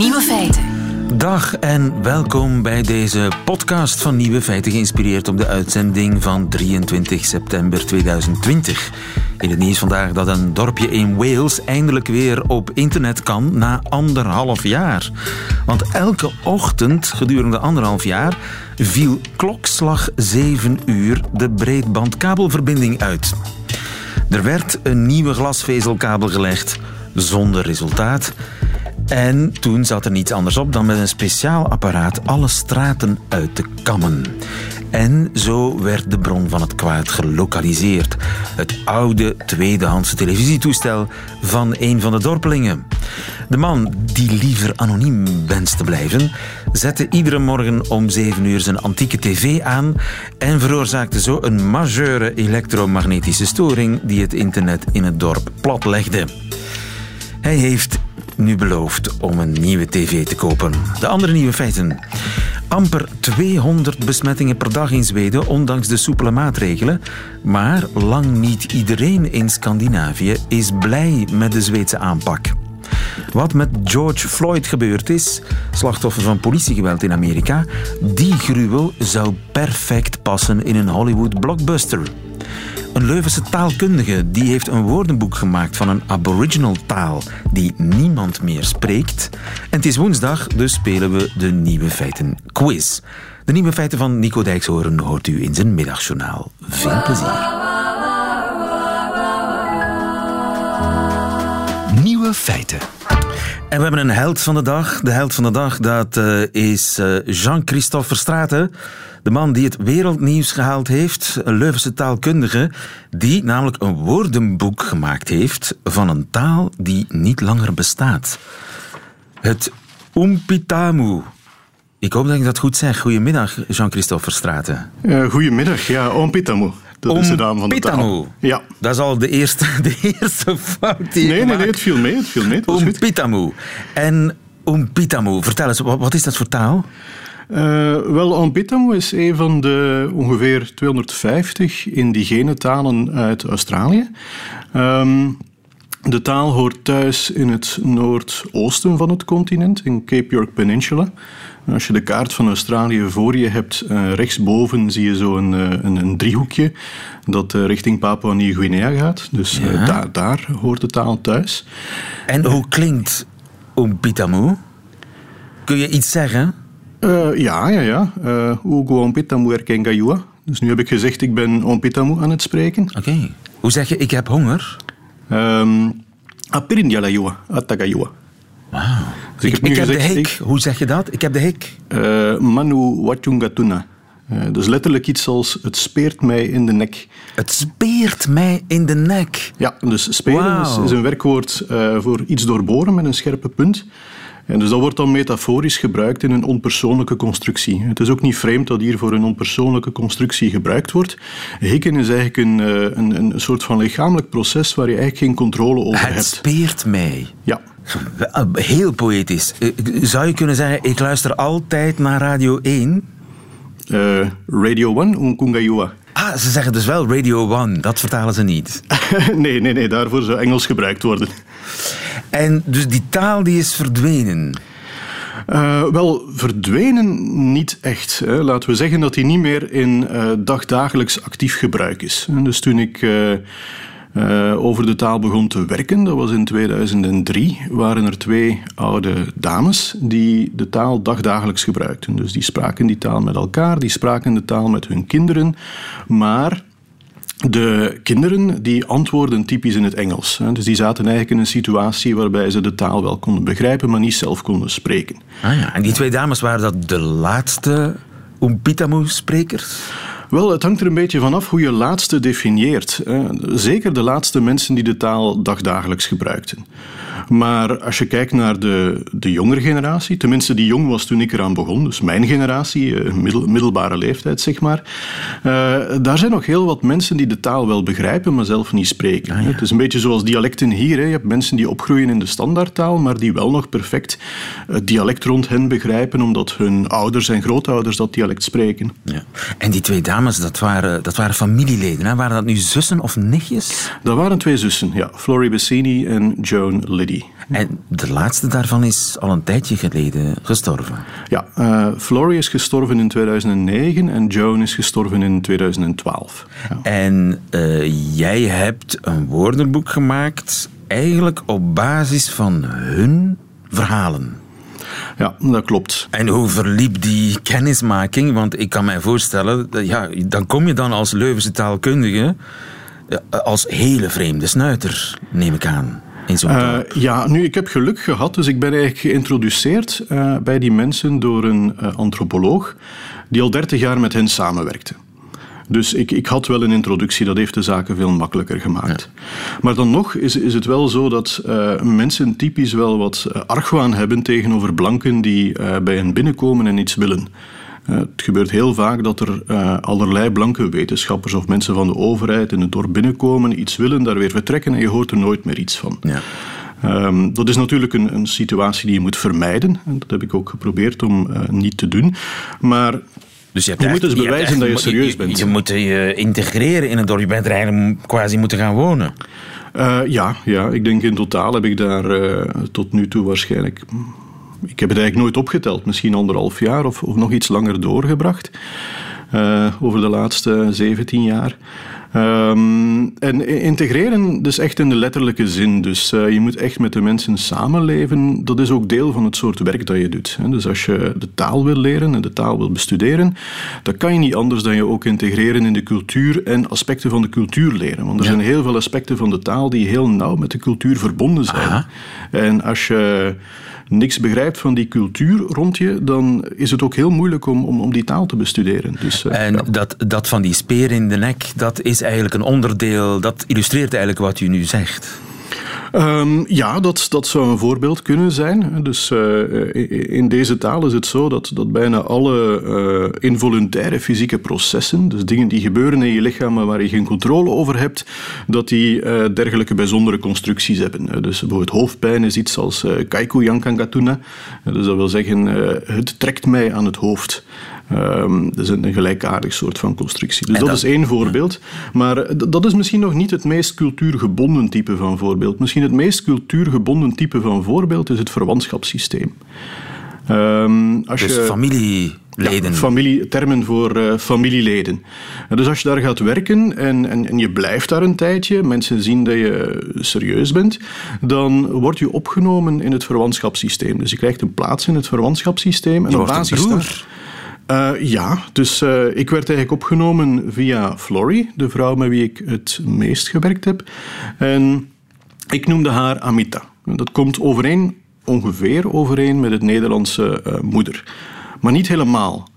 Nieuwe feiten. Dag en welkom bij deze podcast van Nieuwe Feiten, geïnspireerd op de uitzending van 23 september 2020. In het nieuws vandaag dat een dorpje in Wales eindelijk weer op internet kan na anderhalf jaar. Want elke ochtend gedurende anderhalf jaar viel klokslag 7 uur de breedbandkabelverbinding uit. Er werd een nieuwe glasvezelkabel gelegd, zonder resultaat. En toen zat er niets anders op dan met een speciaal apparaat alle straten uit te kammen. En zo werd de bron van het kwaad gelokaliseerd. Het oude tweedehandse televisietoestel van een van de dorpelingen. De man, die liever anoniem wenst te blijven, zette iedere morgen om 7 uur zijn antieke tv aan en veroorzaakte zo een majeure elektromagnetische storing die het internet in het dorp platlegde. Hij heeft nu beloofd om een nieuwe tv te kopen. De andere nieuwe feiten. Amper 200 besmettingen per dag in Zweden, ondanks de soepele maatregelen. Maar lang niet iedereen in Scandinavië is blij met de Zweedse aanpak. Wat met George Floyd gebeurd is, slachtoffer van politiegeweld in Amerika, die gruwel zou perfect passen in een Hollywood blockbuster. Een Leuvense taalkundige die heeft een woordenboek gemaakt van een aboriginal taal die niemand meer spreekt. En het is woensdag, dus spelen we de Nieuwe Feiten quiz. De Nieuwe Feiten van Nico Dijkshoorn hoort u in zijn middagjournaal. Veel plezier. Nieuwe feiten. En we hebben een held van de dag. De held van de dag dat uh, is uh, Jean-Christophe Verstraeten. De man die het wereldnieuws gehaald heeft, een Leuvense taalkundige, die namelijk een woordenboek gemaakt heeft van een taal die niet langer bestaat. Het Umpitamu. Ik hoop dat ik dat goed zeg. Goedemiddag, Jean-Christophe Verstraeten. Uh, goedemiddag, ja, Umpitamu. Dat is de naam van de taal. Ja. Dat is al de eerste, de eerste fout die Nee, nee, nee, het viel mee. Het viel mee. En Umpitamu, vertel eens, wat is dat voor taal? Uh, wel, Ompitamu is een van de ongeveer 250 indigene talen uit Australië. Um, de taal hoort thuis in het noordoosten van het continent, in Cape York Peninsula. Als je de kaart van Australië voor je hebt, uh, rechtsboven zie je zo een, uh, een, een, driehoekje dat richting Papua Nieuw-Guinea gaat. Dus ja. daar, daar hoort de taal thuis. En hoe klinkt Ompitamu? Kun je iets zeggen? Uh, ja, ja, ja. Uh, Ugo Ompitamu erkengayua. Dus nu heb ik gezegd, ik ben Ompitamu aan het spreken. Oké. Okay. Hoe zeg je, ik heb honger? Um, Apirinjalayua, Atagayua. Wauw. Dus ik, ik, heb, ik heb gezegd, de hik. Ik, Hoe zeg je dat? Ik heb de hik. Uh, manu Wachungatuna. Uh, dus letterlijk iets als het speert mij in de nek. Het speert mij in de nek? Ja, dus speren wow. is, is, een werkwoord uh, voor iets doorboren met een scherpe punt. En dus dat wordt dan metaforisch gebruikt in een onpersoonlijke constructie. Het is ook niet vreemd dat hier voor een onpersoonlijke constructie gebruikt wordt. Hikken is eigenlijk een, een, een soort van lichamelijk proces waar je eigenlijk geen controle over hebt. Het speert mij. Ja. Heel poëtisch. Zou je kunnen zeggen, ik luister altijd naar Radio 1? Uh, Radio 1, Unkungayua. Ah, ze zeggen dus wel Radio 1, dat vertalen ze niet. nee, nee, nee, daarvoor zou Engels gebruikt worden. En dus die taal die is verdwenen? Uh, wel, verdwenen niet echt. Hè. Laten we zeggen dat die niet meer in uh, dagdagelijks actief gebruik is. Dus toen ik uh, over de taal begon te werken, dat was in 2003, waren er twee oude dames die de taal dagdagelijks gebruikten. Dus die spraken die taal met elkaar, die spraken de taal met hun kinderen, maar de kinderen die antwoorden typisch in het Engels. Dus die zaten eigenlijk in een situatie waarbij ze de taal wel konden begrijpen, maar niet zelf konden spreken. Ah ja, en die twee dames waren dat de laatste Umpitamu-sprekers? Wel, het hangt er een beetje vanaf hoe je laatste definieert. Zeker de laatste mensen die de taal dagdagelijks gebruikten. Maar als je kijkt naar de, de jongere generatie, tenminste die jong was toen ik eraan begon, dus mijn generatie, middel, middelbare leeftijd zeg maar, uh, daar zijn nog heel wat mensen die de taal wel begrijpen, maar zelf niet spreken. Ah, ja. Het is een beetje zoals dialecten hier. Hè. Je hebt mensen die opgroeien in de standaardtaal, maar die wel nog perfect het dialect rond hen begrijpen, omdat hun ouders en grootouders dat dialect spreken. Ja. En die twee dames dames, dat waren, dat waren familieleden. Hè? Waren dat nu zussen of nichtjes? Dat waren twee zussen, ja. Flory Bassini en Joan Liddy. En de laatste daarvan is al een tijdje geleden gestorven. Ja, uh, Flory is gestorven in 2009 en Joan is gestorven in 2012. Ja. En uh, jij hebt een woordenboek gemaakt eigenlijk op basis van hun verhalen. Ja, dat klopt. En hoe verliep die kennismaking? Want ik kan mij voorstellen, ja, dan kom je dan als Leuvense taalkundige als hele vreemde snuiter, neem ik aan. Uh, ja, nu, ik heb geluk gehad, dus ik ben eigenlijk geïntroduceerd uh, bij die mensen door een uh, antropoloog die al 30 jaar met hen samenwerkte. Dus ik, ik had wel een introductie, dat heeft de zaken veel makkelijker gemaakt. Maar dan nog is, is het wel zo dat uh, mensen typisch wel wat argwaan hebben tegenover blanken die uh, bij hen binnenkomen en iets willen. Uh, het gebeurt heel vaak dat er allerlei blanke wetenschappers of mensen van de overheid in het dorp binnenkomen, iets willen, daar weer vertrekken en je hoort er nooit meer iets van. Ja. Um, dat is natuurlijk een, een, situatie die je moet vermijden. En dat heb ik ook geprobeerd om niet te doen. Maar dus je, moet dus bewijzen dat je serieus bent. Je, moet je integreren in het dorp. Je bent er eigenlijk quasi moeten gaan wonen. Uh, ja, ja, ik denk in totaal heb ik daar uh, tot nu toe waarschijnlijk... Ik heb het eigenlijk nooit opgeteld. Misschien anderhalf jaar of, of nog iets langer doorgebracht. Uh, over de laatste 17 jaar. Um, en integreren dus echt in de letterlijke zin. Dus uh, je moet echt met de mensen samenleven. Dat is ook deel van het soort werk dat je doet. Dus als je de taal wil leren en de taal wil bestuderen, dan kan je niet anders dan je ook integreren in de cultuur en aspecten van de cultuur leren. Want er ja. zijn heel veel aspecten van de taal die heel nauw met de cultuur verbonden zijn. Aha. En als je niks begrijpt van die cultuur rond je, dan is het ook heel moeilijk om, om, om die taal te bestuderen. Dus, uh, en ja. dat, dat van die speer in de nek, dat is eigenlijk een onderdeel, dat illustreert eigenlijk wat u nu zegt. Um, ja, dat, dat zou een voorbeeld kunnen zijn. Dus uh, in deze taal is het zo dat, dat bijna alle uh, involuntaire fysieke processen, dus dingen die gebeuren in je lichaam maar waar je geen controle over hebt, dat die uh, dergelijke bijzondere constructies hebben. Dus bijvoorbeeld hoofdpijn is iets als kaiku yankangatuna. Dus dat wil zeggen, het trekt mij aan het hoofd. Um, dat is een gelijkaardig soort van constructie. Dus dat, dat, is één voorbeeld. Maar dat is misschien nog niet het meest cultuurgebonden type van voorbeeld. Misschien het meest cultuurgebonden type van voorbeeld is het verwantschapssysteem. Um, als dus je, familieleden. Ja, familie, termen voor uh, familieleden. Dus als je daar gaat werken en, en, en, je blijft daar een tijdje, mensen zien dat je serieus bent, dan word je opgenomen in het verwantschapssysteem. Dus je krijgt een plaats in het verwantschapssysteem. En je op basis daar uh, ja, dus uh, ik werd eigenlijk opgenomen via Flory, de vrouw met wie ik het meest gewerkt heb. En ik noemde haar Amita. Dat komt overeen, ongeveer overeen met het Nederlandse uh, moeder. Maar niet helemaal.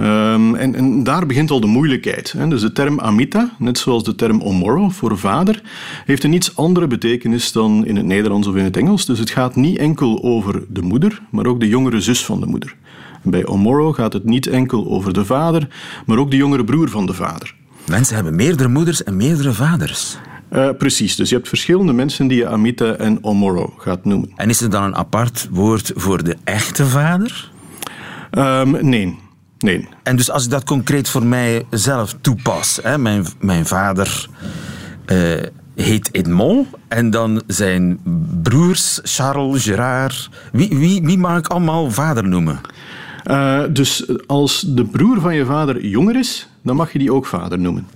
Um, en, en, daar begint al de moeilijkheid. Hè. Dus de term Amita, net zoals de term Omoro voor vader, heeft een iets andere betekenis dan in het Nederlands of in het Engels. Dus het gaat niet enkel over de moeder, maar ook de jongere zus van de moeder. Bij Omoro gaat het niet enkel over de vader, maar ook de jongere broer van de vader. Mensen hebben meerdere moeders en meerdere vaders. Uh, precies, dus je hebt verschillende mensen die je Amita en Omoro gaat noemen. En is er dan een apart woord voor de echte vader? Um, nee. nee. En dus als ik dat concreet voor mijzelf toepas, hè, mijn, mijn vader uh, heet Edmond en dan zijn broers Charles, Gerard. Wie, wie, wie mag ik allemaal vader noemen? Uh, dus als de broer van je vader jonger is, dan mag je die ook vader noemen.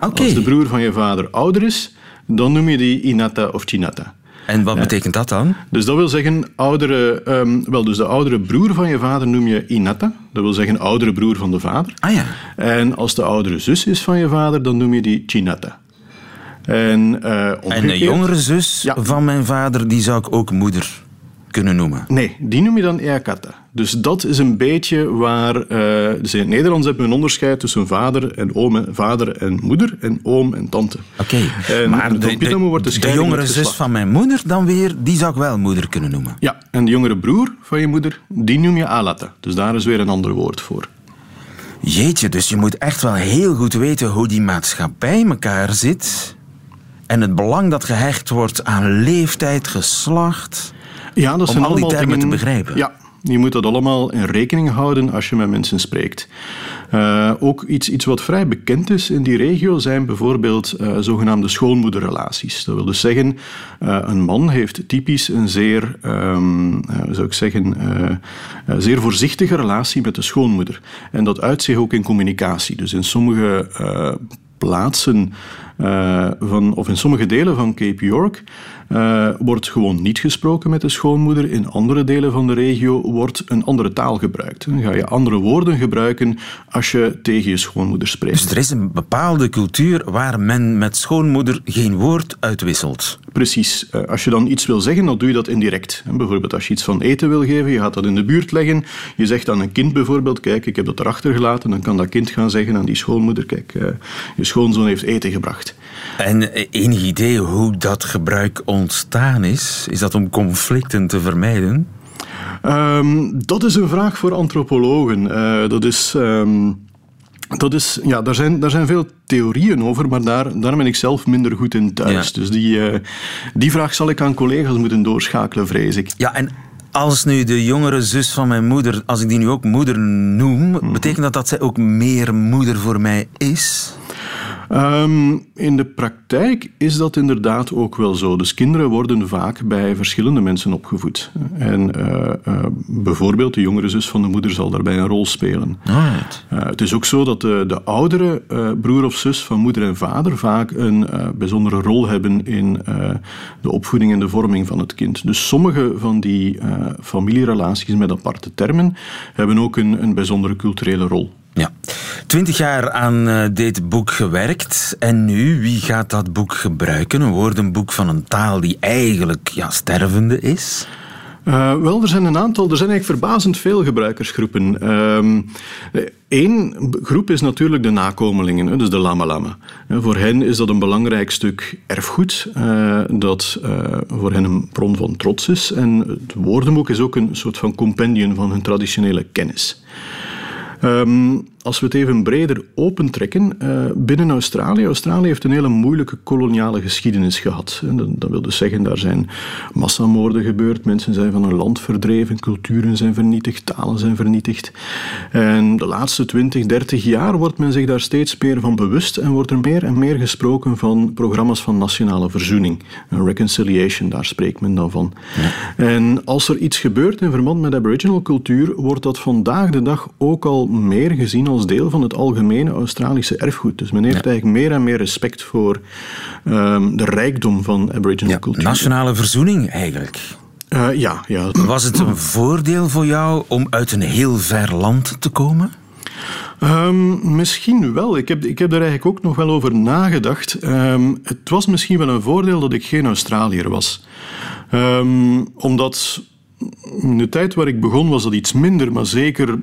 Okay. Als de broer van je vader ouder is, dan noem je die Inata of Chinata. En wat betekent dat dan? Dus dat wil zeggen, oudere, um, wel, dus de oudere broer van je vader noem je Inata. Dat wil zeggen, oudere broer van de vader. Ah ja. En als de oudere zus is van je vader, dan noem je die Chinata. En, uh, en de jongere zus ja. van mijn vader, die zou ik ook moeder kunnen noemen? Nee, die noem je dan eakata. Dus dat is een beetje waar... Uh, dus in het Nederlands hebben we een onderscheid tussen vader en oom, vader en moeder en oom en tante. Oké, okay. maar de, de, wordt de, de jongere zus van mijn moeder dan weer, die zou ik wel moeder kunnen noemen. Ja, en de jongere broer van je moeder, die noem je alata. Dus daar is weer een ander woord voor. Jeetje, dus je moet echt wel heel goed weten hoe die maatschappij elkaar zit... En het belang dat gehecht wordt aan leeftijd, geslacht, ja, dat om zijn al die termen dingen, te begrijpen. Ja, Je moet dat allemaal in rekening houden als je met mensen spreekt. Uh, ook iets, iets wat vrij bekend is in die regio zijn bijvoorbeeld uh, zogenaamde schoonmoederrelaties. Dat wil dus zeggen, uh, een man heeft typisch een zeer, um, zou ik zeggen, zeer voorzichtige relatie met de schoonmoeder. En dat uit zich ook in communicatie. Dus in sommige plaatsen van, of in sommige delen van Cape York uh, wordt gewoon niet gesproken met de schoonmoeder. In andere delen van de regio wordt een andere taal gebruikt. Dan ga je andere woorden gebruiken als je tegen je schoonmoeder spreekt. Dus er is een bepaalde cultuur waar men met schoonmoeder geen woord uitwisselt. Precies. Uh, als je dan iets wil zeggen, dan doe je dat indirect. Bijvoorbeeld als je iets van eten wil geven, je gaat dat in de buurt leggen. Je zegt aan een kind bijvoorbeeld, kijk, ik heb dat erachter gelaten. Dan kan dat kind gaan zeggen aan die schoonmoeder, kijk, je schoonzoon heeft eten gebracht. En enig idee hoe dat gebruik ontstaan is? Is dat om conflicten te vermijden? Um, dat is een vraag voor antropologen. Uh, dat is. Um, dat is, ja, daar, zijn, daar zijn veel theorieën over, maar daar, daar ben ik zelf minder goed in thuis. Ja. Dus die, uh, die vraag zal ik aan collega's moeten doorschakelen, vrees ik. Ja, en als nu de jongere zus van mijn moeder, als ik die nu ook moeder noem, mm -hmm. betekent dat dat zij ook meer moeder voor mij is? Um, in de praktijk is dat inderdaad ook wel zo. Dus kinderen worden vaak bij verschillende mensen opgevoed. En uh, uh, bijvoorbeeld de jongere zus van de moeder zal daarbij een rol spelen. Right. Uh, het is ook zo dat de, de oudere broer of zus van moeder en vader vaak een bijzondere rol hebben in de opvoeding en de vorming van het kind. Dus sommige van die familierelaties met aparte termen hebben ook een, een bijzondere culturele rol. Ja, twintig jaar aan uh, dit boek gewerkt. En nu, wie gaat dat boek gebruiken? Een woordenboek van een taal die eigenlijk ja, stervende is? Uh, wel, er zijn een aantal, er zijn eigenlijk verbazend veel gebruikersgroepen. Eén um, groep is natuurlijk de nakomelingen, dus de lama lama. Voor hen is dat een belangrijk stuk erfgoed, dat voor hen een bron van trots is. En het woordenboek is ook een soort van compendium van hun traditionele kennis. Um, als we het even breder opentrekken, uh, binnen Australië. Australië heeft een hele moeilijke koloniale geschiedenis gehad. Dat, wil dus zeggen, daar zijn massamoorden gebeurd, mensen zijn van hun land verdreven, culturen zijn vernietigd, talen zijn vernietigd. En de laatste 20, 30 jaar wordt men zich daar steeds meer van bewust en wordt er meer en meer gesproken van programma's van nationale verzoening. Reconciliation, daar spreekt men dan van. Ja. En als er iets gebeurt in verband met Aboriginal cultuur, wordt dat vandaag de dag ook al meer gezien als deel van het algemene Australische erfgoed. Dus men heeft ja. eigenlijk meer en meer respect voor um, de rijkdom van Aboriginal ja, cultuur. Nationale verzoening eigenlijk. Uh, ja, ja. Was het een voordeel voor jou om uit een heel ver land te komen? Um, misschien wel. Ik heb, ik heb daar eigenlijk ook nog wel over nagedacht. Um, het was misschien wel een voordeel dat ik geen Australiër was. Um, omdat in de tijd waar ik begon was dat iets minder, maar zeker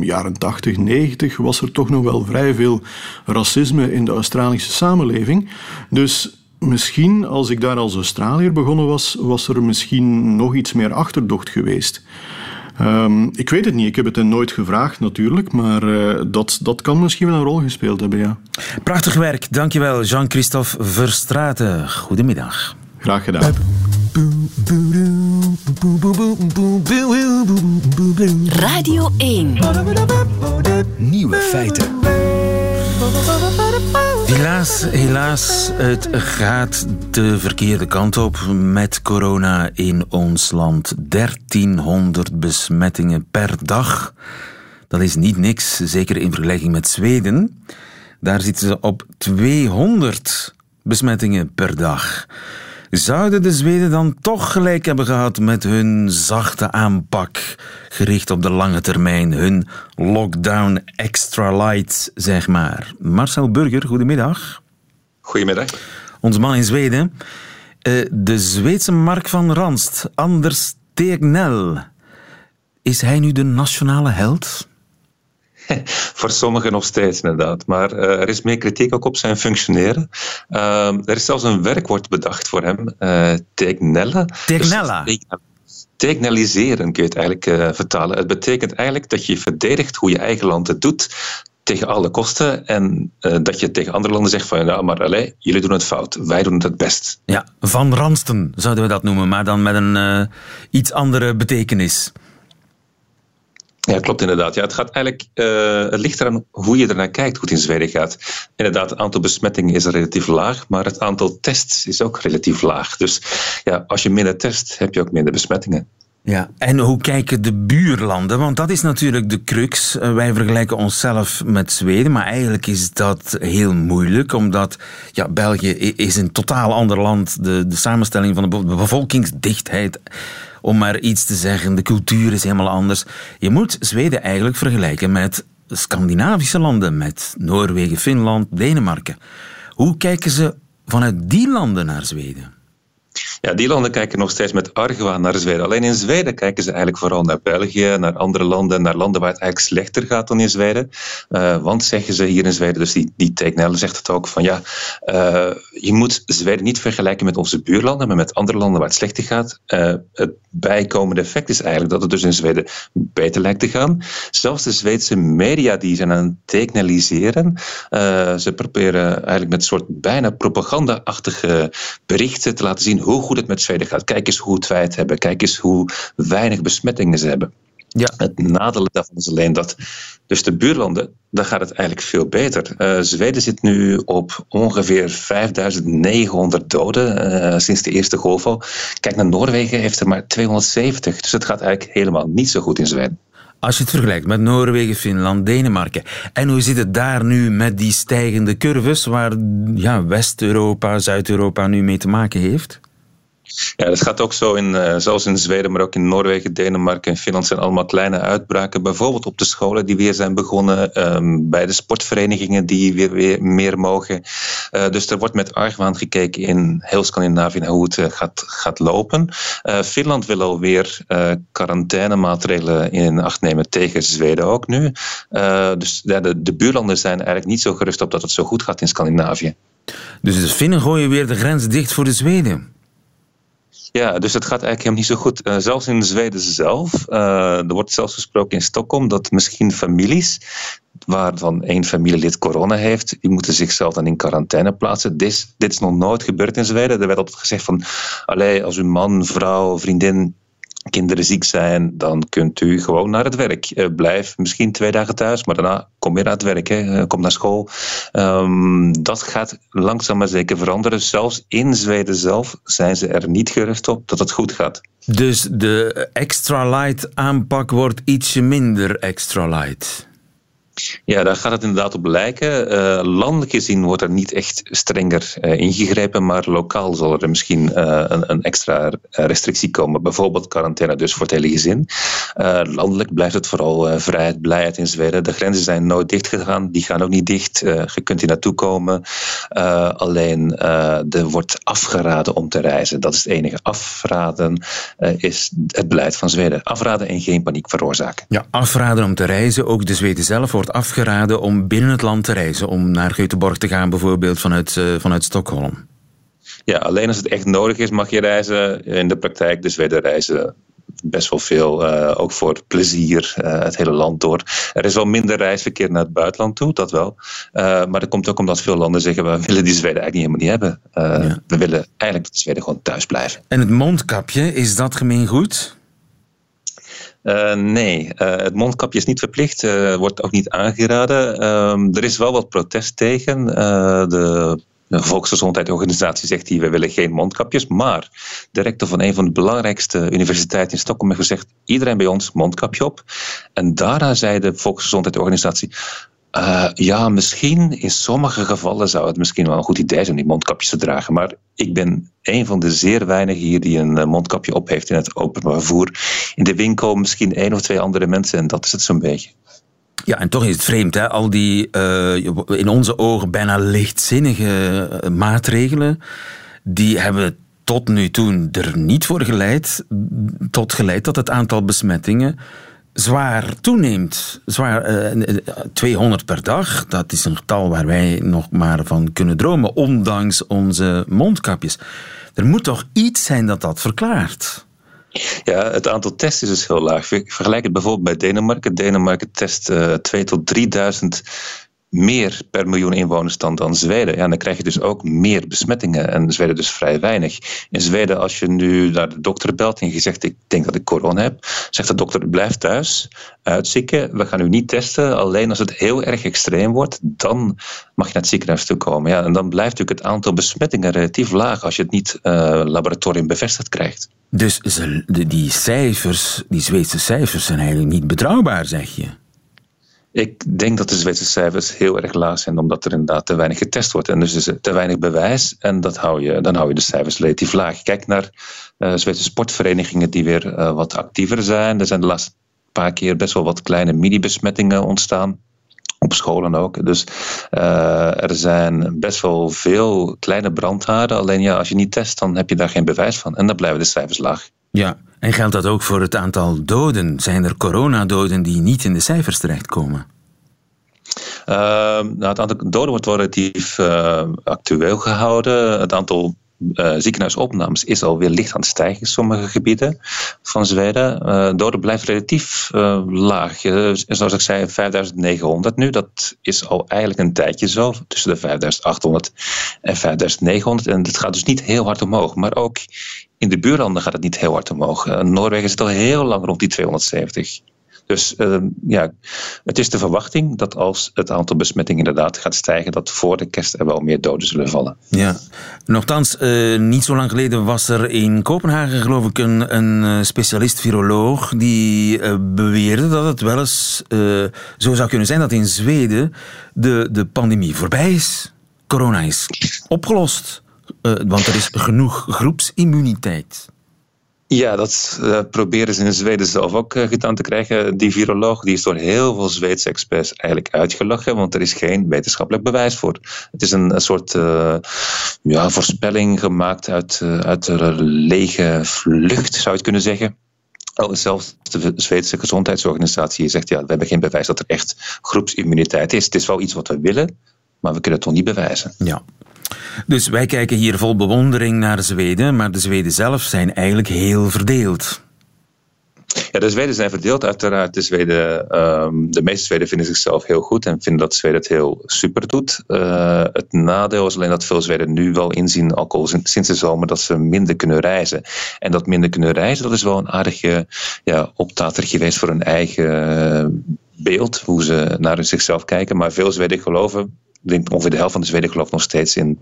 jaren 80, 90 was er toch nog wel vrij veel racisme in de Australische samenleving. Dus misschien als ik daar als Australiër begonnen was, was er misschien nog iets meer achterdocht geweest. Um, ik weet het niet, ik heb het hen nooit gevraagd natuurlijk, maar uh, dat, dat kan misschien wel een rol gespeeld hebben, ja. Prachtig werk, dankjewel Jean-Christophe Verstraeten. Goedemiddag. Graag gedaan. Radio 1. Nieuwe feiten. Helaas, helaas, het gaat de verkeerde kant op met corona in ons land. 1300 besmettingen per dag. Dat is niet niks, zeker in vergelijking met Zweden. Daar zitten ze op 200 besmettingen per dag. Zouden de Zweden dan toch gelijk hebben gehad met hun zachte aanpak, gericht op de lange termijn, hun lockdown extra light, zeg maar? Marcel Burger, goedemiddag. Goedemiddag. Onze man in Zweden. Uh, de Zweedse Mark van Ranst, Anders Tegnell. Is hij nu de nationale held? Voor sommigen nog steeds, inderdaad. Maar uh, er is meer kritiek ook op zijn functioneren. Uh, er is zelfs een werkwoord bedacht voor hem, uh. Tegnella? Dus, tegnelliseren kun je het eigenlijk uh, vertalen. Het betekent eigenlijk dat je verdedigt hoe je eigen land het doet tegen alle kosten en uh, dat je tegen andere landen zegt van nou, maar allez, jullie doen het fout, wij doen het het best. Ja, van Ransten zouden we dat noemen, maar dan met een uh, iets andere betekenis. Ja, klopt inderdaad. Ja, het, gaat eigenlijk, uh, het ligt eraan hoe je ernaar kijkt, hoe het in Zweden gaat. Inderdaad, het aantal besmettingen is relatief laag, maar het aantal tests is ook relatief laag. Dus ja, als je minder test, heb je ook minder besmettingen. Ja, en hoe kijken de buurlanden? Want dat is natuurlijk de crux. Eh, wij vergelijken onszelf met Zweden, maar eigenlijk is dat heel moeilijk, omdat ja, België is een totaal ander land. De, de samenstelling van de bevolkingsdichtheid om maar iets te zeggen. De cultuur is helemaal anders. Je moet Zweden eigenlijk vergelijken met Scandinavische landen, met Noorwegen, Finland, Denemarken. Hoe kijken ze vanuit die landen naar Zweden? Ja, die landen kijken nog steeds met argwaan naar Zweden. Alleen in Zweden kijken ze eigenlijk vooral naar België, naar andere landen, naar landen waar het eigenlijk slechter gaat dan in Zweden. Uh, want zeggen ze hier in Zweden, dus die, die zegt het ook, van ja, uh, je moet Zweden niet vergelijken met onze buurlanden, maar met andere landen waar het slechter gaat. Uh, het bijkomende effect is eigenlijk dat het dus in Zweden beter lijkt te gaan. Zelfs de Zweedse media die zijn aan het technaliseren. ze proberen eigenlijk met een soort bijna propaganda-achtige berichten te laten zien hoe goed het met Zweden gaat. Kijk eens hoe goed wij het hebben. Kijk eens hoe weinig besmettingen ze hebben. Ja. Het nadeel daarvan is alleen dat, dus de buurlanden, daar gaat het eigenlijk veel beter. Uh, Zweden zit nu op ongeveer 5900 doden uh, sinds de eerste golf al. Kijk naar Noorwegen, heeft er maar 270. Dus het gaat eigenlijk helemaal niet zo goed in Zweden. Als je het vergelijkt met Noorwegen, Finland, Denemarken. En hoe zit het daar nu met die stijgende curves waar ja, West-Europa, Zuid-Europa nu mee te maken heeft? Ja, dat gaat ook zo in, uh, zoals in Zweden, maar ook in Noorwegen, Denemarken en Finland zijn allemaal kleine uitbraken. Bijvoorbeeld op de scholen die weer zijn begonnen, um, bij de sportverenigingen die weer, weer meer mogen. Uh, dus er wordt met argwaan gekeken in heel Scandinavië hoe het uh, gaat, gaat lopen. Finland wil alweer quarantainemaatregelen in acht nemen tegen Zweden ook nu. dus ja, de, de buurlanden zijn eigenlijk niet zo gerust op dat het zo goed gaat in Scandinavië. Dus de Finnen gooien weer de grens dicht voor de Zweden? Ja, dus het gaat eigenlijk helemaal niet zo goed. Uh, zelfs in Zweden zelf, uh, er wordt zelfs gesproken in Stockholm dat misschien families waarvan één familielid corona heeft, die moeten zichzelf dan in quarantaine plaatsen. Dit, dit is nog nooit gebeurd in Zweden. Er werd altijd gezegd van, allee, als uw man, vrouw, vriendin kinderen ziek zijn, dan kunt u gewoon naar het werk. Uh, blijf misschien twee dagen thuis, maar daarna kom weer naar het werk, hè. Kom naar school. Um, dat gaat langzaam maar zeker veranderen. Zelfs in Zweden zelf zijn ze er niet gerust op dat het goed gaat. Dus de extra light aanpak wordt ietsje minder extra light. Ja, daar gaat het inderdaad op lijken. Uh, landelijk gezien wordt er niet echt strenger uh, ingegrepen, maar lokaal zal er misschien uh, een, een, extra restrictie komen. Bijvoorbeeld quarantaine dus voor het hele gezin. landelijk blijft het vooral vrijheid, blijheid in Zweden. De grenzen zijn nooit dicht gegaan, die gaan ook niet dicht. je kunt hier naartoe komen. alleen er wordt afgeraden om te reizen. Dat is het enige. Afraden is het beleid van Zweden. Afraden en geen paniek veroorzaken. Ja, afraden om te reizen. Ook de Zweden zelf wordt afgeraden om binnen het land te reizen, om naar Göteborg te gaan bijvoorbeeld vanuit, uh, vanuit Stockholm? Ja, alleen als het echt nodig is mag je reizen. In de praktijk, dus Zweden reizen best wel veel, uh, ook voor plezier, uh, het hele land door. Er is wel minder reisverkeer naar het buitenland toe, dat wel. Uh, maar dat komt ook omdat veel landen zeggen, we willen die Zweden eigenlijk helemaal niet hebben. Ja. We willen eigenlijk dat de Zweden gewoon thuis blijven. En het mondkapje, is dat gemeengoed? Uh, nee, uh, het mondkapje is niet verplicht, uh, wordt ook niet aangeraden. Ehm, er is wel wat protest tegen. de de Volksgezondheidsorganisatie zegt hier, we willen geen mondkapjes. Maar de rector van een van de belangrijkste universiteiten in Stockholm heeft gezegd, iedereen bij ons mondkapje op. En daarna zei de Volksgezondheidsorganisatie, uh, ja, misschien in sommige gevallen zou het misschien wel een goed idee zijn om die mondkapjes te dragen. Maar ik ben een van de zeer weinigen hier die een eh, mondkapje op heeft in het openbaar vervoer. In de winkel misschien één of twee andere mensen en dat is het zo'n beetje. Ja, en toch is het vreemd, hè? al die uh, in onze ogen bijna lichtzinnige maatregelen, die hebben tot nu toe er niet voor geleid, tot geleid dat het aantal besmettingen zwaar toeneemt. Zwaar, uh, eh, 200 per dag, dat is een getal waar wij nog maar van kunnen dromen, ondanks onze mondkapjes. Er moet toch iets zijn dat dat verklaart? Ja, het aantal tests is dus heel laag. Vergelijk het bijvoorbeeld bij Denemarken. Denemarken test uh, 2 tot 3000 meer per miljoen inwoners dan, dan Zweden. Ja, dan krijg je dus ook meer besmettingen. En Zweden dus vrij weinig. In Zweden, als je nu naar de dokter belt en je zegt: Ik denk dat ik corona heb, zegt de dokter: Blijf thuis, uitzieken. We gaan u niet testen. Alleen als het heel erg extreem wordt, dan mag je naar het ziekenhuis toe komen. Ja, en dan blijft natuurlijk het aantal besmettingen relatief laag als je het niet uh, laboratorium bevestigd krijgt. Dus die cijfers, die Zweedse cijfers, zijn eigenlijk niet betrouwbaar, zeg je? Ik denk dat de Zweedse cijfers heel erg laag zijn, omdat er inderdaad te weinig getest wordt. En dus is er te weinig bewijs en dat hou je, dan hou je de cijfers relatief laag. Kijk naar uh, Zweedse sportverenigingen die weer uh, wat actiever zijn. Er zijn de laatste paar keer best wel wat kleine mini-besmettingen ontstaan. Op scholen ook. Dus uh, er zijn best wel veel kleine brandhaarden. Alleen ja, als je niet test, dan heb je daar geen bewijs van. En dan blijven de cijfers laag. Ja, en geldt dat ook voor het aantal doden? Zijn er coronadoden die niet in de cijfers terechtkomen? Uh, nou, het aantal doden wordt relatief uh, actueel gehouden. Het aantal uh, ziekenhuisopnames is alweer licht aan het stijgen in sommige gebieden van Zweden. Uh, doden blijft relatief uh, laag. zoals ik zei, 5900 nu. Dat is al eigenlijk een tijdje zo. Tussen de 5800 en 5900. En het gaat dus niet heel hard omhoog. Maar ook in de buurlanden gaat het niet heel hard omhoog. Noorwegen zit al heel lang rond die 270. Dus uh, ja, het is de verwachting dat als het aantal besmettingen inderdaad gaat stijgen, dat voor de kerst er wel meer doden zullen vallen. Ja, nochtans, uh, niet zo lang geleden was er in Kopenhagen, geloof ik, een, een eh, specialist-viroloog die uh, beweerde dat het wel eens zo zou kunnen zijn dat in Zweden de, de pandemie voorbij is. Corona is opgelost, want er is genoeg groepsimmuniteit. Ja, dat uh, proberen ze in Zweden zelf ook uh, gedaan te krijgen. Die viroloog die is door heel veel Zweedse experts eigenlijk uitgelachen, want er is geen wetenschappelijk bewijs voor. Het is een, soort uh, ja, voorspelling gemaakt uit, uit de lege vlucht, zou je het kunnen zeggen. Zelfs de Zweedse gezondheidsorganisatie zegt, ja, we hebben geen bewijs dat er echt groepsimmuniteit is. Het is wel iets wat we willen, maar we kunnen het toch niet bewijzen. Ja. Dus wij kijken hier vol bewondering naar Zweden, maar de Zweden zelf zijn eigenlijk heel verdeeld. Ja, de Zweden zijn verdeeld uiteraard. De, Zweden, um, de meeste Zweden vinden zichzelf heel goed en vinden dat Zweden het heel super doet. Uh, het nadeel is alleen dat veel Zweden nu wel inzien, al sinds de zomer, dat ze minder kunnen reizen. En dat minder kunnen reizen, dat is wel een aardige ja, optater geweest voor hun eigen beeld, hoe ze naar zichzelf kijken. Maar veel Zweden geloven ongeveer de helft van de Zweden gelooft nog steeds in,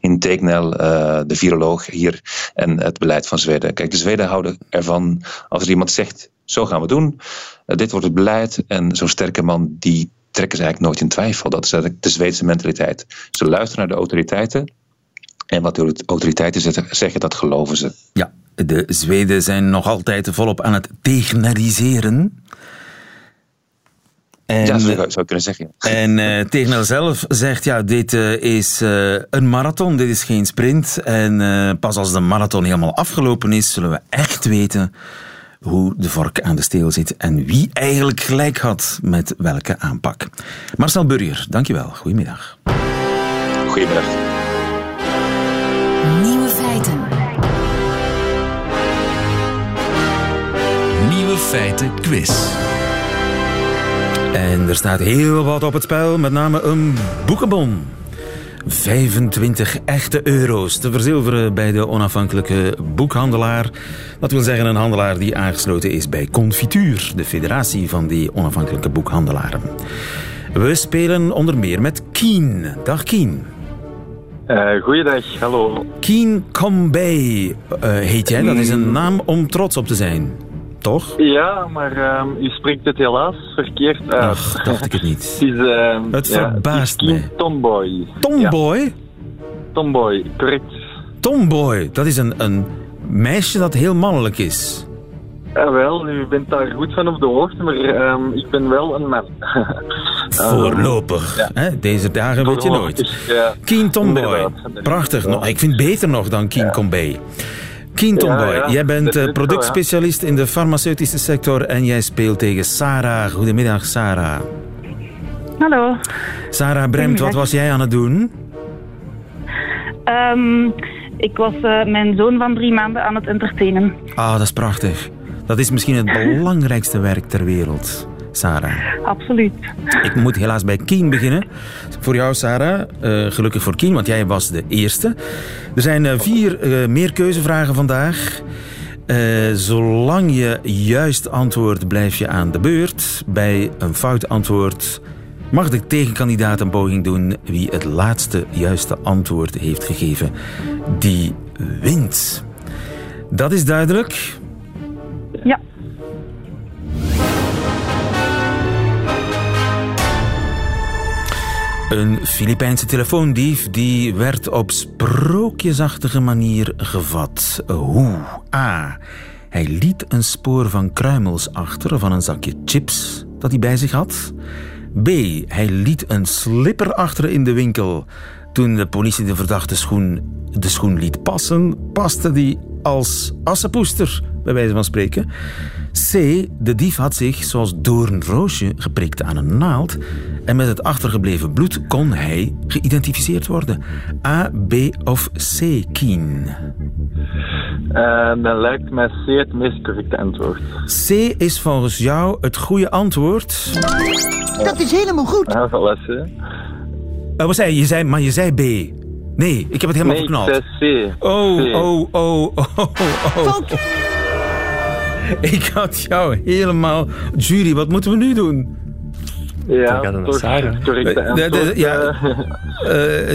in Tegnell, uh, de viroloog hier, en het beleid van Zweden. Kijk, de Zweden houden ervan, als er iemand zegt, zo gaan we doen, uh, dit wordt het beleid, en zo'n sterke man, die trekken ze eigenlijk nooit in twijfel. Dat is eigenlijk de Zweedse mentaliteit. Ze luisteren naar de autoriteiten, en wat de autoriteiten zeggen, dat geloven ze. Ja, de Zweden zijn nog altijd volop aan het tegenariseren. En, ja, zou je kunnen zeggen. En uh, zelf zegt, ja, dit uh, is uh, een marathon, dit is geen sprint. En pas als de marathon helemaal afgelopen is, zullen we echt weten hoe de vork aan de steel zit en wie eigenlijk gelijk had met welke aanpak. Marcel Burger, dankjewel. Goedemiddag. Goedemiddag. Nieuwe feiten. Nieuwe feiten quiz. En er staat heel wat op het spel, met name een boekenbon. 25 echte euro's te verzilveren bij de onafhankelijke boekhandelaar. Dat wil zeggen een handelaar die aangesloten is bij Confituur, de federatie van die onafhankelijke boekhandelaren. We spelen onder meer met Kien. Dag Kien. Uh, goeiedag, hallo. Kien Combay uh, heet jij. Dat is een naam om trots op te zijn toch? Ja, maar um, u spreekt het helaas verkeerd uit. Ach, dacht ik het niet. het, is, uh, het verbaast ja, me. Tomboy. Tomboy? Ja. Tomboy, correct. Tomboy, dat is een, een meisje dat heel mannelijk is. Ja, wel, u bent daar goed van op de hoogte, maar um, ik ben wel een man. Voorlopig. Ja. Hè? Deze dagen weet je nooit. Keen Tomboy. Prachtig. Ja. ik vind het beter nog dan Keen. Combay. Keen Tomboy, ja, ja. jij bent uh, productspecialist in de farmaceutische sector en jij speelt tegen Sarah. Goedemiddag, Sarah. Hallo. Sarah Bremt, wat was jij aan het doen? Um, ik was uh, mijn zoon van drie maanden aan het entertainen. Ah, dat is prachtig. Dat is misschien het belangrijkste werk ter wereld. Sarah? Absoluut. Ik moet helaas bij Kien beginnen. Voor jou, Sarah. Eh, gelukkig voor Kien, want jij was de eerste. Er zijn eh, vier uh, meerkeuzevragen vandaag. zolang je juist antwoordt, blijf je aan de beurt. Bij een fout antwoord mag de tegenkandidaat een poging doen. Wie het laatste juiste antwoord heeft gegeven, die wint. Dat is duidelijk. Ja. Een Filipijnse telefoondief die werd op sprookjesachtige manier gevat. Hoe? A. Hij liet een spoor van kruimels achter van een zakje chips dat hij bij zich had. B. Hij liet een slipper achter in de winkel. Toen de politie de verdachte schoen, de schoen liet passen, paste die als assenpoester, bij wijze van spreken. C. De dief had zich, zoals door een roosje, geprikt aan een naald. En met het achtergebleven bloed kon hij geïdentificeerd worden. A, B of C, Kien? Uh, dat lijkt mij C het meest correcte antwoord. C is volgens jou het goede antwoord. Dat is helemaal goed. Ja, voilà, C. Uh, wat zei je? je zei, maar je zei B. Nee, ik heb het helemaal nee, verknald. Ik zei C. Oh, C. oh, oh, oh, oh, oh. Ik had jou helemaal... Jury, wat moeten we nu doen? Ja, Eh, de- ja.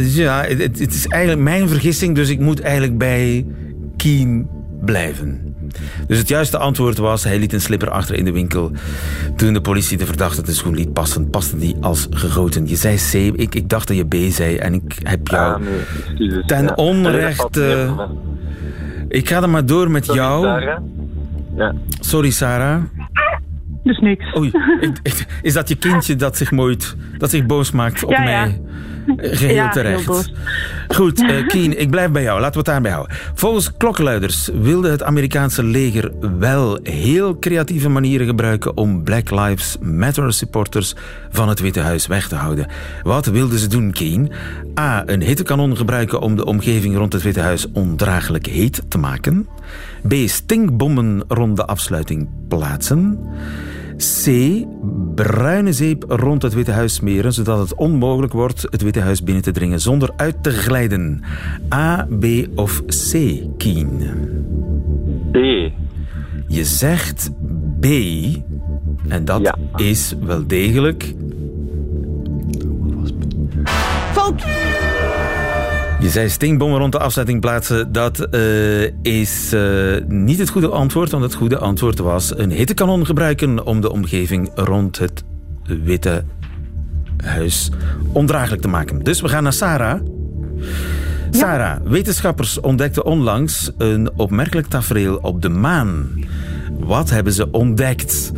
ja, het, het is eigenlijk mijn vergissing, dus ik moet eigenlijk bij Keen blijven. Dus het juiste antwoord was, hij liet een slipper achter in de winkel. Toen de politie de verdachte de schoen liet passen, paste die als gegoten. Je zei C, ik, ik dacht dat je B zei en ik heb jou... Ah, nee, excuses. ten Ja. onrechte-. Ik ga er maar door met Sorry, jou. Ja. Sorry, Sarah. Dus niks. Oei, is dat je kindje dat zich mooit, dat zich boos maakt op Ja, ja. Geheel Ja, terecht. Goed, eh Kien, ik blijf bij jou. Laten we het daarbij houden. Volgens klokkenluiders wilde het Amerikaanse leger wel heel creatieve manieren gebruiken om Black Lives Matter supporters van het Witte Huis weg te houden. Wat wilden ze doen, Kien? A. Een hittekanon gebruiken om de omgeving rond het Witte Huis ondraaglijk heet te maken. B. Stinkbommen rond de afsluiting plaatsen. C. Bruine zeep rond het Witte Huis smeren, zodat het onmogelijk wordt het Witte Huis binnen te dringen zonder uit te glijden. A, B of C, Kien? B. Je zegt B, en dat Ja. is wel degelijk. Fout. Je zei stinkbommen rond de afzetting plaatsen. Dat eh, is eh, niet het goede antwoord, want het goede antwoord was een hittekanon gebruiken om de omgeving rond het Witte Huis ondraaglijk te maken. Dus we gaan naar Sarah. Sarah, wetenschappers ontdekten onlangs een opmerkelijk tafereel op de maan. Wat hebben ze ontdekt?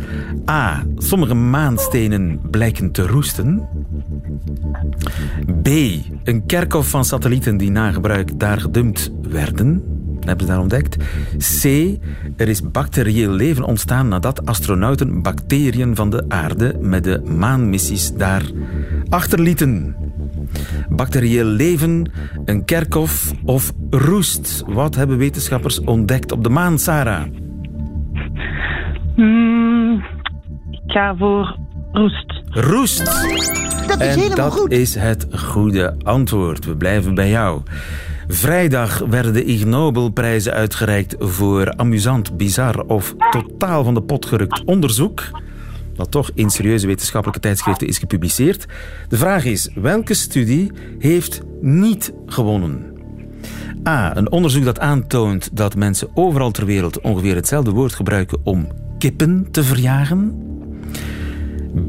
A. Sommige maanstenen blijken te roesten. B. Een kerkhof van satellieten die na gebruik daar gedumpt werden. Hebben ze daar ontdekt. C. Er is bacterieel leven ontstaan nadat astronauten bacteriën van de aarde met de maanmissies daar achterlieten. Bacterieel leven, een kerkhof of roest. Wat hebben wetenschappers ontdekt op de maan, Sarah? Hmm, ik ga voor roest. Roest. Dat is En helemaal dat goed. is het goede antwoord. We blijven bij jou. Vrijdag werden de Ig Nobelprijzen uitgereikt voor amusant, bizar of totaal van de pot gerukt onderzoek. Dat toch in serieuze wetenschappelijke tijdschriften is gepubliceerd. De vraag is: welke studie heeft niet gewonnen? A. Een onderzoek dat aantoont dat mensen overal ter wereld ongeveer hetzelfde woord gebruiken om kippen te verjagen.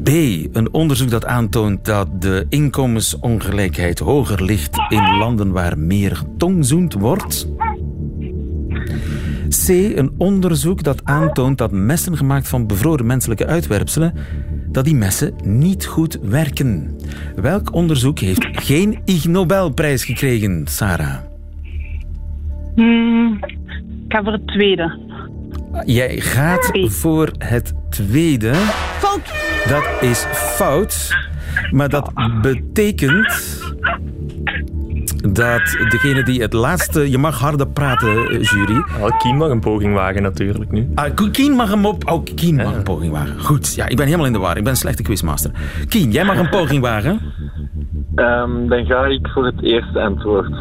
B. Een onderzoek dat aantoont dat de inkomensongelijkheid hoger ligt in landen waar meer getongzoend wordt. C. Een onderzoek dat aantoont dat messen gemaakt van bevroren menselijke uitwerpselen dat die messen niet goed werken. Welk onderzoek heeft geen Ig Nobelprijs gekregen, Sarah? Hmm, ik ga voor het tweede. Jij gaat voor het tweede. Fout. Dat is fout. Maar dat betekent dat degene die het laatste... Je mag harder praten, eh, jury. Oh, Kien mag een poging wagen natuurlijk nu. Ah, Kien mag hem op... Oh, Kien mag een poging wagen. Goed, ja, ik ben helemaal in de war. Ik ben een slechte quizmaster. Kien, jij mag een poging wagen. Ehm, dan ga ik voor het eerste antwoord.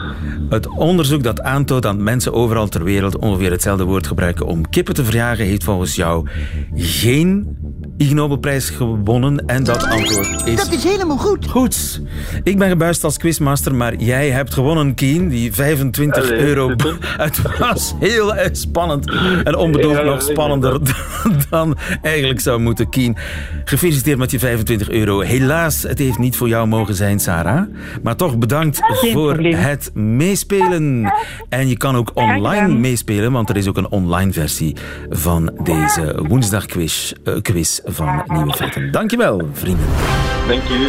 Het onderzoek dat aantoont dat mensen overal ter wereld ongeveer hetzelfde woord gebruiken om kippen te verjagen, heeft volgens jou geen Ig Nobelprijs gewonnen. En dat antwoord is... Dat is helemaal goed. Goed. Ik ben gebuist als quizmaster, maar jij hebt gewonnen, Kien. Die 25 Allee, euro. Het was heel erg spannend. En onbedoeld Ja, nog spannender dan eigenlijk zou moeten, Kien. Gefeliciteerd met je 25 euro. Helaas, het heeft niet voor jou mogen zijn, Sarah. Maar toch bedankt voor probleem. het meespelen. En je kan ook online meespelen, want er is ook een online versie van deze woensdagquiz eh, quiz van Nieuwe Feiten. Dankjewel, vrienden. Dank u.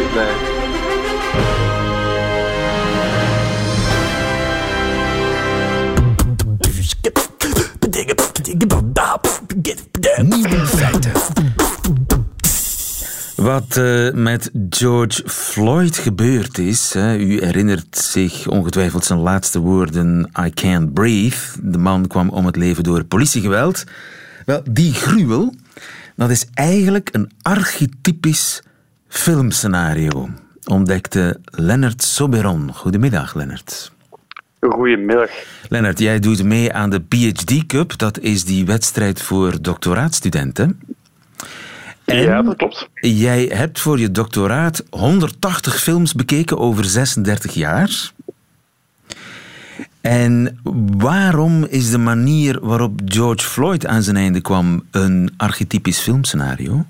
Nieuwe feiten. Wat eh, met George Floyd gebeurd is, hè, u herinnert zich ongetwijfeld zijn laatste woorden: I can't breathe. De man kwam om het leven door politiegeweld. Wel, die gruwel, dat is eigenlijk een archetypisch filmscenario, ontdekte Lennart Soberon. Goedemiddag, Lennart. Goedemiddag. Lennart, jij doet mee aan de PhD Cup. Dat is die wedstrijd voor doctoraatstudenten. En Ja, dat klopt. jij hebt voor je doctoraat 180 films bekeken over 36 jaar. En waarom is de manier waarop George Floyd aan zijn einde kwam een archetypisch filmscenario?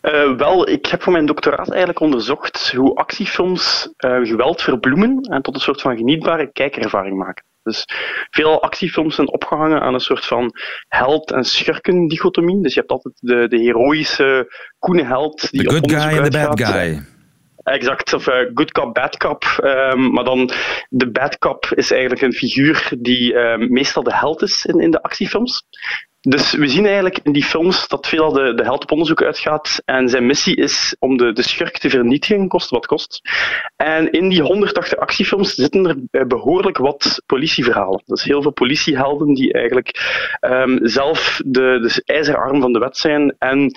Eh, wel, ik heb voor mijn doctoraat eigenlijk onderzocht hoe actiefilms eh, geweld verbloemen en tot een soort van genietbare kijkervaring maken. Dus veel actiefilms zijn opgehangen aan een soort van held- en schurken-dichotomie. Dus je hebt altijd de, de heroïsche, koene held die The op good guy and the bad guy. Exact, of eh, good cop, bad cop. Ehm, maar dan, de bad cop is eigenlijk een figuur die ehm, meestal de held is in, in de actiefilms. Dus we zien eigenlijk in die films dat veelal de, de held op onderzoek uitgaat en zijn missie is om de, de schurk te vernietigen, koste wat kost. En in die 180 actiefilms zitten er eh, behoorlijk wat politieverhalen. Dus heel veel politiehelden die eigenlijk ehm, zelf de, de ijzeren arm van de wet zijn en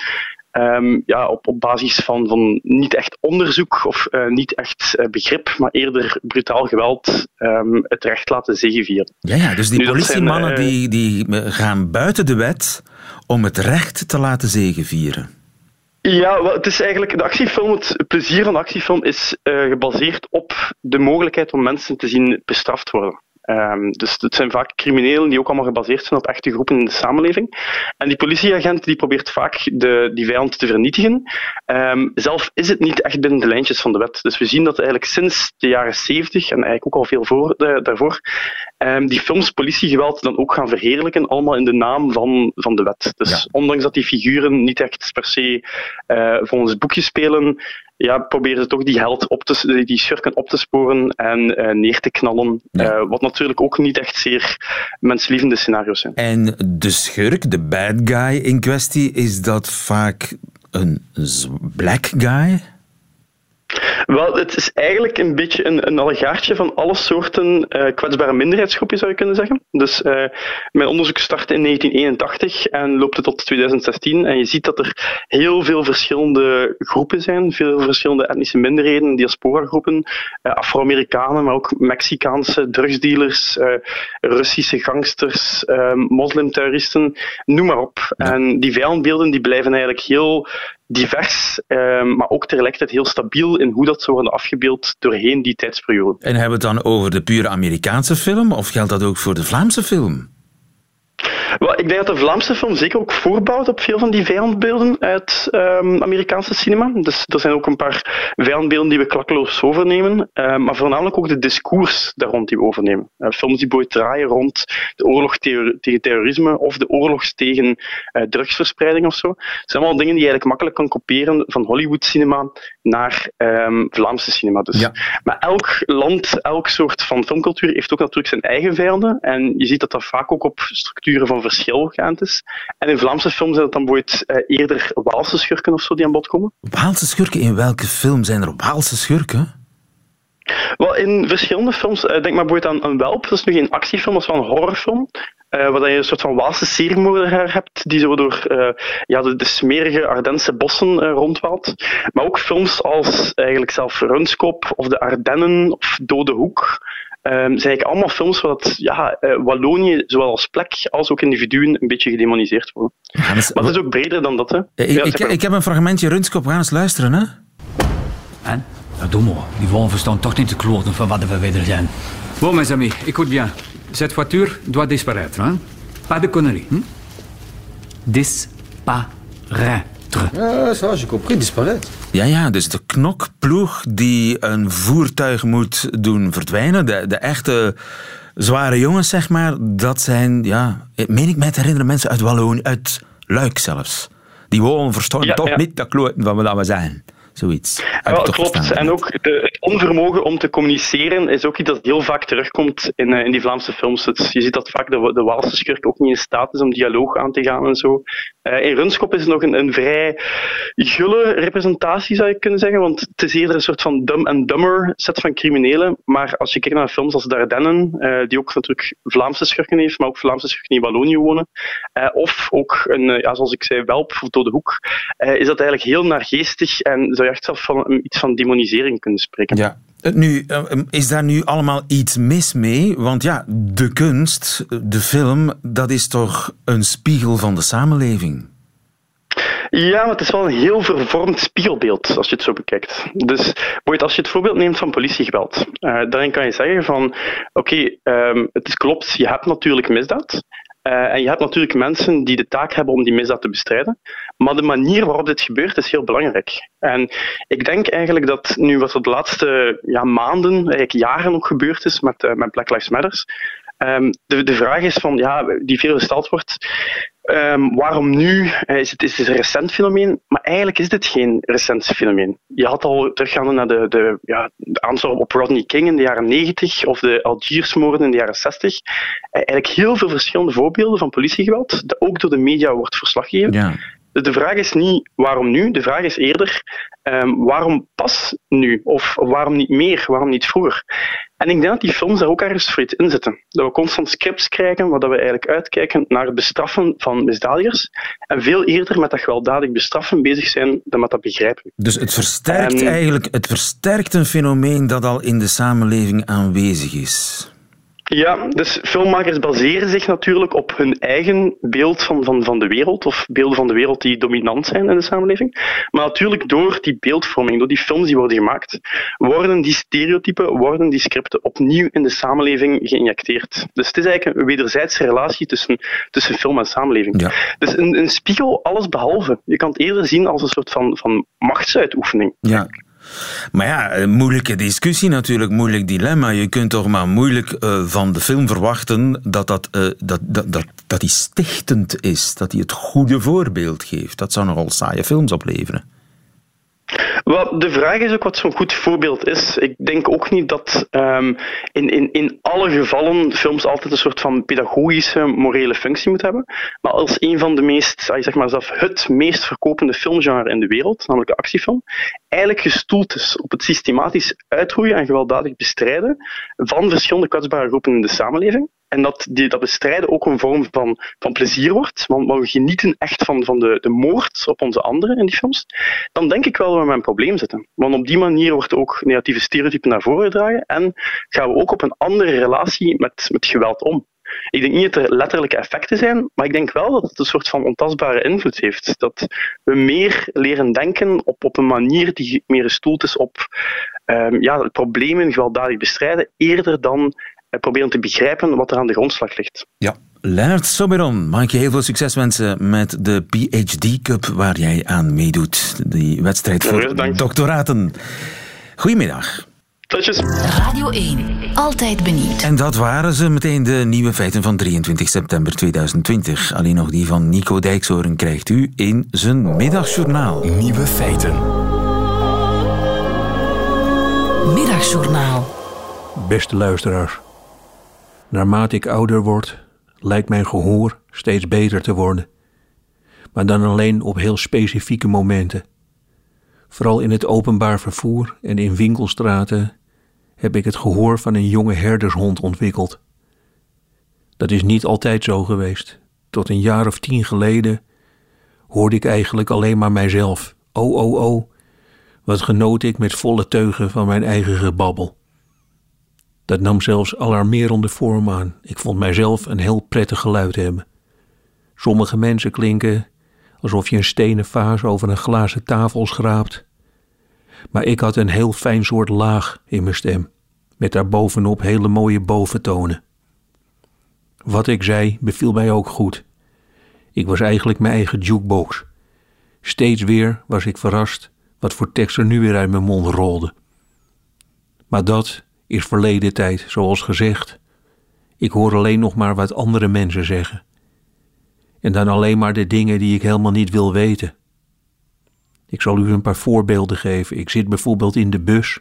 Ehm, ja, op, op basis van, van niet echt onderzoek of eh, niet echt eh, begrip, maar eerder brutaal geweld ehm, het recht laten zegevieren. Ja, ja, dus die Nu, politiemannen zijn, eh, die, die gaan buiten de wet om het recht te laten zegevieren. Ja, het is eigenlijk de actiefilm. Het plezier van de actiefilm is gebaseerd op de mogelijkheid om mensen te zien bestraft worden. Ehm, dus het zijn vaak criminelen die ook allemaal gebaseerd zijn op echte groepen in de samenleving. En die politieagent die probeert vaak de, die vijand te vernietigen. Ehm, zelf is het niet echt binnen de lijntjes van de wet. Dus we zien dat eigenlijk sinds de jaren 70 en eigenlijk ook al veel voor, eh, daarvoor, ehm, die films politiegeweld dan ook gaan verheerlijken, allemaal in de naam van, van de wet. Dus Ja. ondanks dat die figuren niet echt per se eh, volgens het boekje spelen, ja, proberen ze toch die held op te, die schurken op te sporen en eh, neer te knallen. Ja. Eh, wat natuurlijk ook niet echt zeer menslievende scenario's zijn. En de schurk, de bad guy in kwestie, is dat vaak een black guy? Wel, het is eigenlijk een beetje een, een allegaartje van alle soorten eh, kwetsbare minderheidsgroepen, zou je kunnen zeggen. Dus eh, mijn onderzoek startte in 1981 en loopt het tot 2016. En je ziet dat er heel veel verschillende groepen zijn, veel verschillende etnische minderheden, diaspora-groepen, eh, Afro-Amerikanen, maar ook Mexicaanse drugsdealers, Russische gangsters, moslimterroristen, noem maar op. En die vijandbeelden die blijven eigenlijk heel divers, ehm, maar ook tegelijkertijd heel stabiel in hoe dat zou worden afgebeeld doorheen die tijdsperiode. En hebben we het dan over de pure Amerikaanse film of geldt dat ook voor de Vlaamse film? Ik denk dat de Vlaamse film zeker ook voorbouwt op veel van die vijandbeelden uit ehm, Amerikaanse cinema. Dus er zijn ook een paar vijandbeelden die we klakkeloos overnemen, ehm, maar voornamelijk ook de discours daar rond die we overnemen. Eh, films die boeit draaien rond de oorlog tegen terrorisme of de oorlog tegen eh, drugsverspreiding of zo. Het zijn allemaal dingen die je eigenlijk makkelijk kan kopiëren van Hollywood cinema naar ehm, Vlaamse cinema. Dus. Ja. Maar elk land, elk soort van filmcultuur heeft ook natuurlijk zijn eigen vijanden. En je ziet dat dat vaak ook op structuren van verschil gaand is. En in Vlaamse films zijn het dan bijvoorbeeld eh, eerder Waalse schurken of zo die aan bod komen. Waalse schurken? In welke film zijn er Waalse schurken? Wel, in verschillende films, eh, denk maar bijvoorbeeld aan een Welp, dat is nu geen actiefilm, dat is wel een horrorfilm. Uh, waar je een soort van Waalse seriemoordenaar hebt, die zo door uh, ja, de, de, smerige Ardense bossen uh, rondwaalt. Maar ook films als eigenlijk zelf Runskop of de Ardennen of Dode Hoek. Um, zijn eigenlijk allemaal films waar dat, ja, Wallonië, zowel als plek als ook individuen, een beetje gedemoniseerd worden. Ja, maar het is ook breder dan dat. Hè. Ik, ja, ik, ik, heb een fragmentje Runskop, we gaan eens luisteren. Hè? En? Ja, doe maar. Die wolven staan toch niet te kloten van wat we verder zijn. Bon, mes amis, écoute bien. Cette voiture doit disparaître. Hein? Pas de conneries. Hm? Disparaître. Ja, ça, j'ai compris, disparaître. Ja, ja, dus de knokploeg die een voertuig moet doen verdwijnen, de, de echte zware jongens, zeg maar, dat zijn, ja, meen ik mij te herinneren, mensen uit Wallonië, uit Luik zelfs. Die gewoon verstaan ja, toch ja. niet de kloten van wat we zijn. Zoiets. Ja, klopt. En ook de, het onvermogen om te communiceren is ook iets dat heel vaak terugkomt in, uh, in die Vlaamse films. Het, je ziet dat vaak de, de Waalse schurk ook niet in staat is om dialoog aan te gaan en zo. Uh, in Runskop is het nog een, een vrij gulle representatie, zou je kunnen zeggen. Want het is eerder een soort van dumb and dumber set van criminelen. Maar als je kijkt naar films als Dardennen, uh, die ook natuurlijk Vlaamse schurken heeft, maar ook Vlaamse schurken die in Wallonië wonen. of ook, een, ja, zoals ik zei, Welp of Dode Hoek, is dat eigenlijk heel naargeestig en zou je echt zelf van iets van demonisering kunnen spreken. Ja. Nu, is daar nu allemaal iets mis mee? Want ja, de kunst, de film, dat is toch een spiegel van de samenleving? Ja, maar het is wel een heel vervormd spiegelbeeld als je het zo bekijkt. Dus als je het voorbeeld neemt van politiegeweld, uh, daarin kan je zeggen van oké, um, het is klopt, je hebt natuurlijk misdaad. Uh, en je hebt natuurlijk mensen die de taak hebben om die misdaad te bestrijden. Maar de manier waarop dit gebeurt is heel belangrijk. En ik denk eigenlijk dat nu wat er de laatste ja, maanden, eigenlijk jaren nog gebeurd is met, uh, met Black Lives Matter, um, de, de vraag is van, ja, die veel gesteld wordt, Um, waarom nu? Eh, is het, is een recent fenomeen? Maar eigenlijk is dit geen recent fenomeen. Je had al teruggaande naar de, de, ja, de aanslag op Rodney King in de jaren 90 of de Algiersmoorden in de jaren 60. Eh, eigenlijk heel veel verschillende voorbeelden van politiegeweld, dat ook door de media wordt verslaggegeven. Ja. Dus de vraag is niet waarom nu, de vraag is eerder um, waarom pas nu? Of waarom niet meer? Waarom niet vroeger? En ik denk dat die films daar ook ergens voor iets in zitten. Dat we constant scripts krijgen waar we eigenlijk uitkijken naar het bestraffen van misdadigers. En veel eerder met dat gewelddadig bestraffen bezig zijn dan met dat begrijpen. Dus het versterkt en... eigenlijk het versterkt een fenomeen dat al in de samenleving aanwezig is. Ja, dus filmmakers baseren zich natuurlijk op hun eigen beeld van, van, van de wereld, of beelden van de wereld die dominant zijn in de samenleving. Maar natuurlijk door die beeldvorming, door die films die worden gemaakt, worden die stereotypen, worden die scripten opnieuw in de samenleving geïnjecteerd. Dus het is eigenlijk een wederzijdse relatie tussen, tussen film en samenleving. Ja. Dus een, een spiegel, alles behalve. Je kan het eerder zien als een soort van, van machtsuitoefening. Ja. Maar ja, een moeilijke discussie natuurlijk, moeilijk dilemma. Je kunt toch maar moeilijk uh, van de film verwachten dat, dat, uh, dat, dat, dat, dat die stichtend is, dat hij het goede voorbeeld geeft. Dat zou nogal saaie films opleveren. Wel, de vraag is ook wat zo'n goed voorbeeld is. Ik denk ook niet dat um, in, in, in alle gevallen films altijd een soort van pedagogische, morele functie moet hebben. Maar als een van de meest, zeg maar zelf het meest verkopende filmgenre in de wereld, namelijk de actiefilm, eigenlijk gestoeld is op het systematisch uitroeien en gewelddadig bestrijden van verschillende kwetsbare groepen in de samenleving. En dat die, dat bestrijden ook een vorm van, van plezier wordt, want we genieten echt van, van de, de moord op onze anderen in die films, dan denk ik wel dat we met een probleem zitten. Want op die manier wordt ook negatieve stereotypen naar voren gedragen en gaan we ook op een andere relatie met, met geweld om. Ik denk niet dat er letterlijke effecten zijn, maar ik denk wel dat het een soort van ontastbare invloed heeft. Dat we meer leren denken op, op een manier die meer gestoeld is op um, ja, problemen gewelddadig bestrijden, eerder dan proberen te begrijpen wat er aan de grondslag ligt. Ja. Leert Soberon, mag ik je heel veel succes wensen met de PhD Cup waar jij aan meedoet. Die wedstrijd voor ja, doctoraten. Goedemiddag. Totjes. Radio 1, altijd benieuwd. En dat waren ze meteen de nieuwe feiten van 23 september 2020. Alleen nog die van Nico Dijkshoorn krijgt u in zijn middagjournaal. Nieuwe feiten. Middagjournaal. Beste luisteraars. Naarmate ik ouder word, lijkt mijn gehoor steeds beter te worden. Maar dan alleen op heel specifieke momenten. Vooral in het openbaar vervoer en in winkelstraten heb ik het gehoor van een jonge herdershond ontwikkeld. Dat is niet altijd zo geweest. Tot een jaar of tien geleden hoorde ik eigenlijk alleen maar mijzelf. Oh, oh, oh, wat genoot ik met volle teugen van mijn eigen gebabbel. Dat nam zelfs alarmerende vorm aan. Ik vond mijzelf een heel prettig geluid hebben. Sommige mensen klinken alsof je een stenen vaas over een glazen tafel schraapt. Maar ik had een heel fijn soort laag in mijn stem, met daarbovenop hele mooie boventonen. Wat ik zei beviel mij ook goed. Ik was eigenlijk mijn eigen jukebox. Steeds weer was ik verrast wat voor tekst er nu weer uit mijn mond rolde. Maar dat is verleden tijd, zoals gezegd. Ik hoor alleen nog maar wat andere mensen zeggen. En dan alleen maar de dingen die ik helemaal niet wil weten. Ik zal u een paar voorbeelden geven. Ik zit bijvoorbeeld in de bus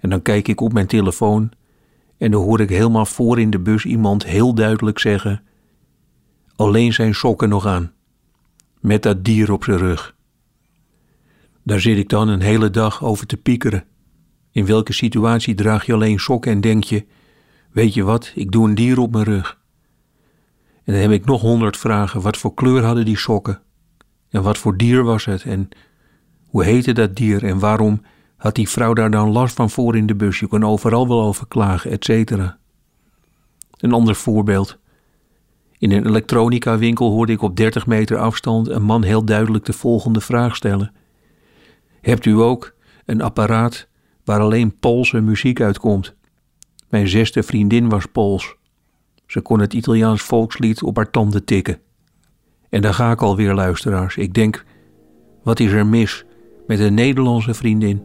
en dan kijk ik op mijn telefoon en dan hoor ik helemaal voor in de bus iemand heel duidelijk zeggen: Alleen zijn sokken nog aan, met dat dier op zijn rug. Daar zit ik dan een hele dag over te piekeren. In welke situatie draag je alleen sokken en denk je: Weet je wat, ik doe een dier op mijn rug. En dan heb ik nog honderd vragen. Wat voor kleur hadden die sokken? En wat voor dier was het? En hoe heette dat dier? En waarom had die vrouw daar dan last van voor in de bus? Je kon overal wel over klagen, et cetera. Een ander voorbeeld. In een elektronica winkel hoorde ik op 30 meter afstand een man heel duidelijk de volgende vraag stellen. Hebt u ook een apparaat waar alleen Poolse muziek uitkomt? Mijn zesde vriendin was Pools. Ze kon het Italiaans volkslied op haar tanden tikken. En daar ga ik alweer, luisteraars. Ik denk, wat is er mis met een Nederlandse vriendin?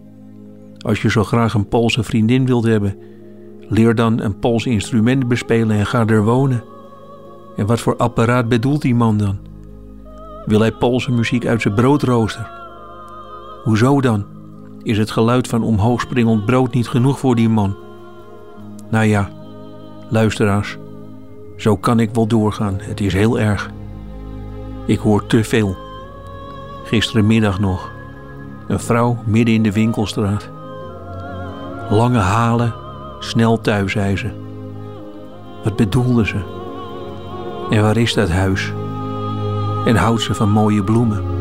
Als je zo graag een Poolse vriendin wilt hebben, leer dan een Pools instrument bespelen en ga er wonen. En wat voor apparaat bedoelt die man dan? Wil hij Poolse muziek uit zijn broodrooster? Hoezo dan? Is het geluid van omhoogspringend brood niet genoeg voor die man? Nou ja, luisteraars, zo kan ik wel doorgaan. Het is heel erg. Ik hoor te veel. Gisterenmiddag nog. Een vrouw midden in de winkelstraat. Lange halen, snel thuis, zei ze. Wat bedoelde ze? En waar is dat huis? En houdt ze van mooie bloemen?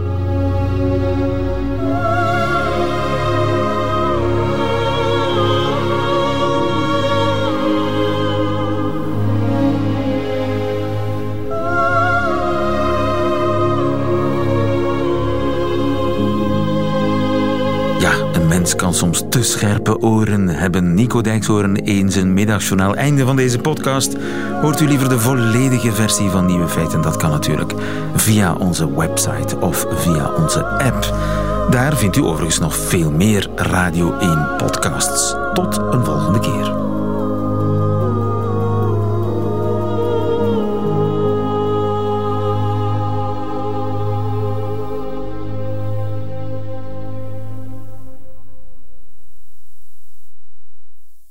Kan soms te scherpe oren hebben. Nico Dijkshoorn eens een middagjournaal. Einde van deze podcast. Hoort u liever de volledige versie van Nieuwe Feiten? Dat kan natuurlijk via onze website of via onze app. Daar vindt u overigens nog veel meer Radio 1 podcasts. Tot een volgende keer.